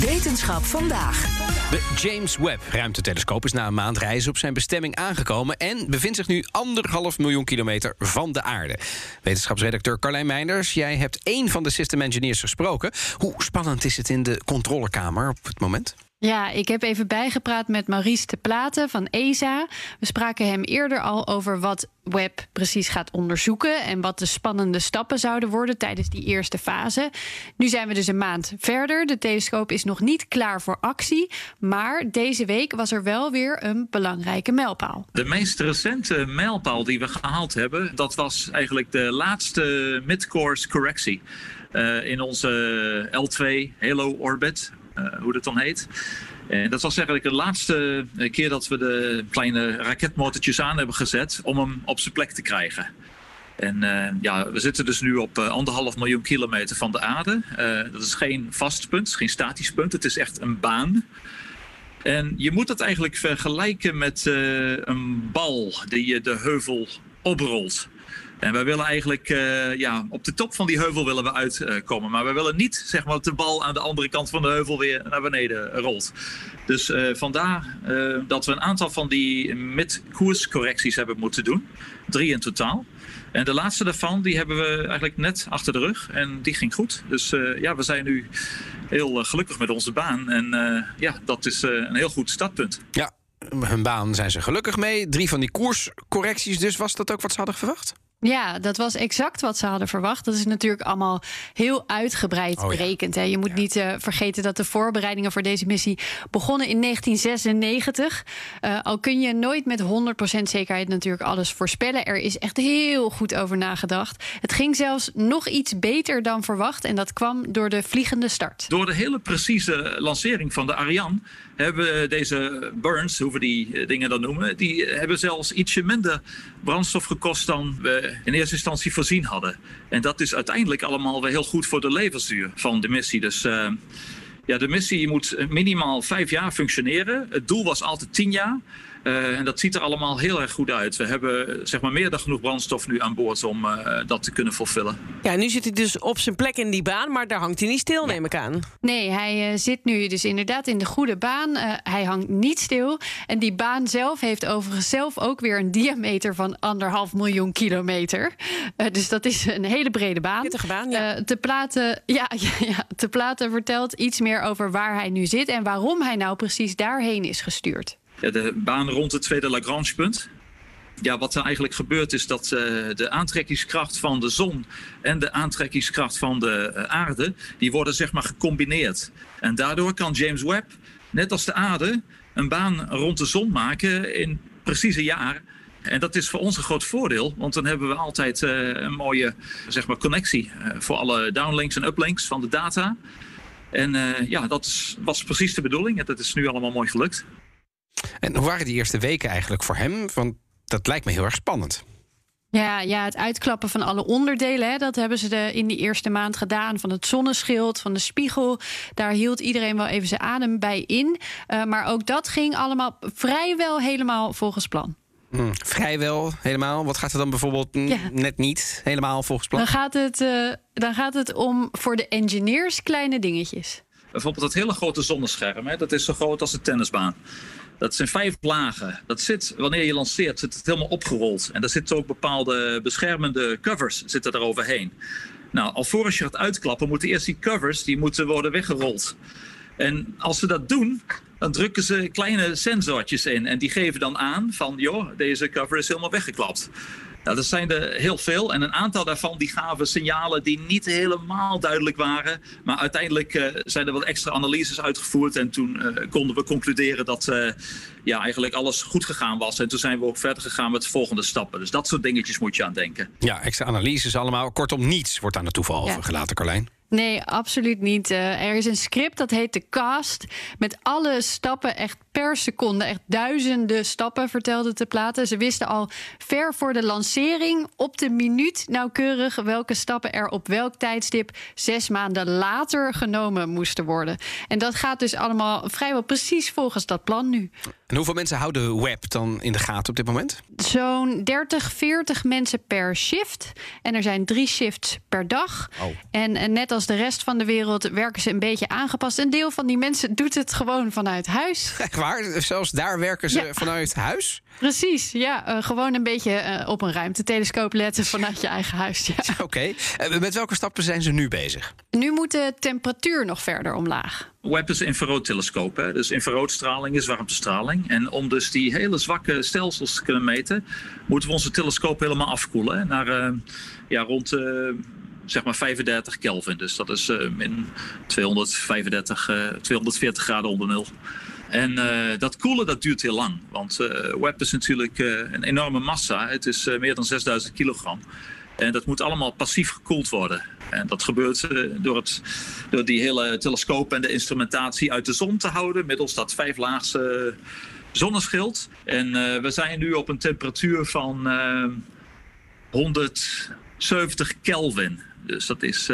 Wetenschap vandaag. De James Webb ruimtetelescoop is na een maand reizen op zijn bestemming aangekomen en bevindt zich nu anderhalf miljoen kilometer van de aarde. Wetenschapsredacteur Carlijn Meinders, jij hebt één van de system engineers gesproken. Hoe spannend is het in de controlekamer op het moment? Ja, ik heb even bijgepraat met Maurice de Platen van ESA. We spraken hem eerder al over wat Webb precies gaat onderzoeken en wat de spannende stappen zouden worden tijdens die eerste fase. Nu zijn we dus een maand verder. De telescoop is nog niet klaar voor actie, maar deze week was er wel weer een belangrijke mijlpaal. De meest recente mijlpaal die we gehaald hebben, dat was eigenlijk de laatste mid-course correctie. Uh, in onze L2 Halo Orbit, hoe dat dan heet. En dat was eigenlijk de laatste keer dat we de kleine raketmotortjes aan hebben gezet om hem op zijn plek te krijgen. En uh, ja, we zitten dus nu op uh, anderhalf miljoen kilometer van de aarde. Dat is geen vast punt, geen statisch punt. Het is echt een baan. En je moet het eigenlijk vergelijken met een bal die je de heuvel oprolt. En wij willen eigenlijk uh, ja, op de top van die heuvel willen we uitkomen. maar we willen niet zeg maar, dat de bal aan de andere kant van de heuvel weer naar beneden rolt. Dus uh, vandaar uh, dat we een aantal van die mid-koerscorrecties hebben moeten doen. Drie in totaal. En de laatste daarvan die hebben we eigenlijk net achter de rug. En die ging goed. Dus ja, we zijn nu heel gelukkig met onze baan. En ja, dat is een heel goed startpunt. Ja, hun baan zijn ze gelukkig mee. Drie van die koerscorrecties dus. Was dat ook wat ze hadden verwacht? Ja, dat was exact wat ze hadden verwacht. Dat is natuurlijk allemaal heel uitgebreid Oh ja. berekend. Hè. Je moet niet uh, vergeten dat de voorbereidingen voor deze missie begonnen in 1996. Uh, al kun je nooit met 100% zekerheid natuurlijk alles voorspellen. Er is echt heel goed over nagedacht. Het ging zelfs nog iets beter dan verwacht. En dat kwam door de vliegende start. Door de hele precieze lancering van de Ariane hebben deze burns, hoe we die dingen dan noemen, die hebben zelfs ietsje minder brandstof gekost dan we in eerste instantie voorzien hadden. En dat is uiteindelijk allemaal weer heel goed voor de levensduur van de missie. Dus uh, ja, de missie moet minimaal vijf jaar functioneren. Het doel was altijd tien jaar. Uh, en dat ziet er allemaal heel erg goed uit. We hebben zeg maar, meer dan genoeg brandstof nu aan boord om uh, dat te kunnen vervullen. Ja, nu zit hij dus op zijn plek in die baan, maar daar hangt hij niet stil, neem ik aan. Nee, hij uh, zit nu dus inderdaad in de goede baan. hij hangt niet stil. En die baan zelf heeft overigens zelf ook weer een diameter van anderhalf miljoen kilometer. dus dat is een hele brede baan. Pittige baan, ja. te, platen, ja, ja, ja, te platen vertelt iets meer over waar hij nu zit en waarom hij nou precies daarheen is gestuurd. Ja, de baan rond het tweede Lagrange-punt. Ja, wat er eigenlijk gebeurt is dat uh, de aantrekkingskracht van de zon en de aantrekkingskracht van de uh, aarde, die worden zeg maar gecombineerd. En daardoor kan James Webb, net als de aarde, een baan rond de zon maken in precies een jaar. En dat is voor ons een groot voordeel, want dan hebben we altijd uh, een mooie zeg maar, connectie voor alle downlinks en uplinks van de data. En ja, dat was precies de bedoeling. Dat is nu allemaal mooi gelukt. En hoe waren die eerste weken eigenlijk voor hem? Want dat lijkt me heel erg spannend. Ja, ja, het uitklappen van alle onderdelen, hè, dat hebben ze de, in die eerste maand gedaan. Van het zonneschild, van de spiegel. Daar hield iedereen wel even zijn adem bij in. Uh, maar ook dat ging allemaal vrijwel helemaal volgens plan. Hmm, vrijwel helemaal. Wat gaat er dan bijvoorbeeld Ja. net niet helemaal volgens plan? Dan gaat, het, uh, dan gaat het om voor de engineers kleine dingetjes. Bijvoorbeeld dat hele grote zonnescherm, hè, dat is zo groot als een tennisbaan. Dat zijn vijf lagen. Dat zit, wanneer je lanceert, zit het helemaal opgerold. En daar zitten ook bepaalde beschermende covers zitten er overheen. Nou, alvorens je gaat uitklappen, moeten eerst die covers die moeten worden weggerold. En als ze dat doen, dan drukken ze kleine sensortjes in. En die geven dan aan van, joh, deze cover is helemaal weggeklapt. Nou, dat zijn er heel veel. En een aantal daarvan die gaven signalen die niet helemaal duidelijk waren. Maar uiteindelijk uh, zijn er wel extra analyses uitgevoerd. En toen uh, konden we concluderen dat uh, ja, eigenlijk alles goed gegaan was. En toen zijn we ook verder gegaan met de volgende stappen. Dus dat soort dingetjes moet je aan denken. Ja, extra analyses allemaal. Kortom, niets wordt aan het toeval Ja. overgelaten, Carlijn. Nee, absoluut niet. Uh, er is een script dat heet de Cast. Met alle stappen echt per seconde. Echt duizenden stappen, vertelde te platen. Ze wisten al ver voor de lancering op de minuut nauwkeurig welke stappen er op welk tijdstip zes maanden later genomen moesten worden. En dat gaat dus allemaal vrijwel precies volgens dat plan nu. En hoeveel mensen houden web dan in de gaten op dit moment? Zo'n 30, 40 mensen per shift. En er zijn drie shifts per dag. Oh. En, en net als de rest van de wereld werken ze een beetje aangepast. Een deel van die mensen doet het gewoon vanuit huis. Echt waar? Zelfs daar werken ze vanuit huis? Precies, ja. Uh, gewoon een beetje uh, op een ruimtetelescoop letten vanuit je eigen huis. Ja. Oké. Okay. Uh, met welke stappen zijn ze nu bezig? Nu moet de temperatuur nog verder omlaag. Webb is infraroodtelescoop. Hè? Dus infraroodstraling is warmtestraling. En om dus die hele zwakke stelsels te kunnen meten, moeten we onze telescoop helemaal afkoelen. Hè? Naar ja, rond zeg maar 35 Kelvin. Dus dat is min 235, 240 graden onder nul. En uh, dat koelen dat duurt heel lang. Want uh, web is natuurlijk uh, een enorme massa. Het is meer dan 6000 kilogram. En dat moet allemaal passief gekoeld worden. En dat gebeurt door, het, door die hele telescoop en de instrumentatie uit de zon te houden. Middels dat vijflaagse zonneschild. En we zijn nu op een temperatuur van 170 Kelvin. Dus dat is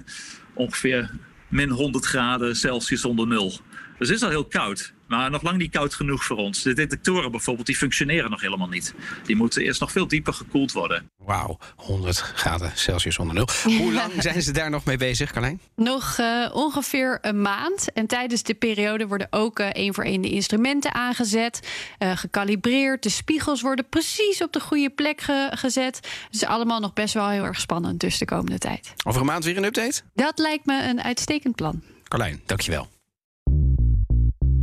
ongeveer min 100 graden Celsius onder nul. Dus het is al heel koud. Maar nog lang niet koud genoeg voor ons. De detectoren bijvoorbeeld, die functioneren nog helemaal niet. Die moeten eerst nog veel dieper gekoeld worden. Wauw, 100 graden Celsius onder nul. Hoe lang zijn ze daar nog mee bezig, Carlijn? Nog uh, ongeveer een maand. En tijdens de periode worden ook uh, één voor één de instrumenten aangezet. Uh, gekalibreerd. De spiegels worden precies op de goede plek ge gezet. Dus allemaal nog best wel heel erg spannend dus de komende tijd. Over een maand weer een update? Dat lijkt me een uitstekend plan. Carlijn, dankjewel.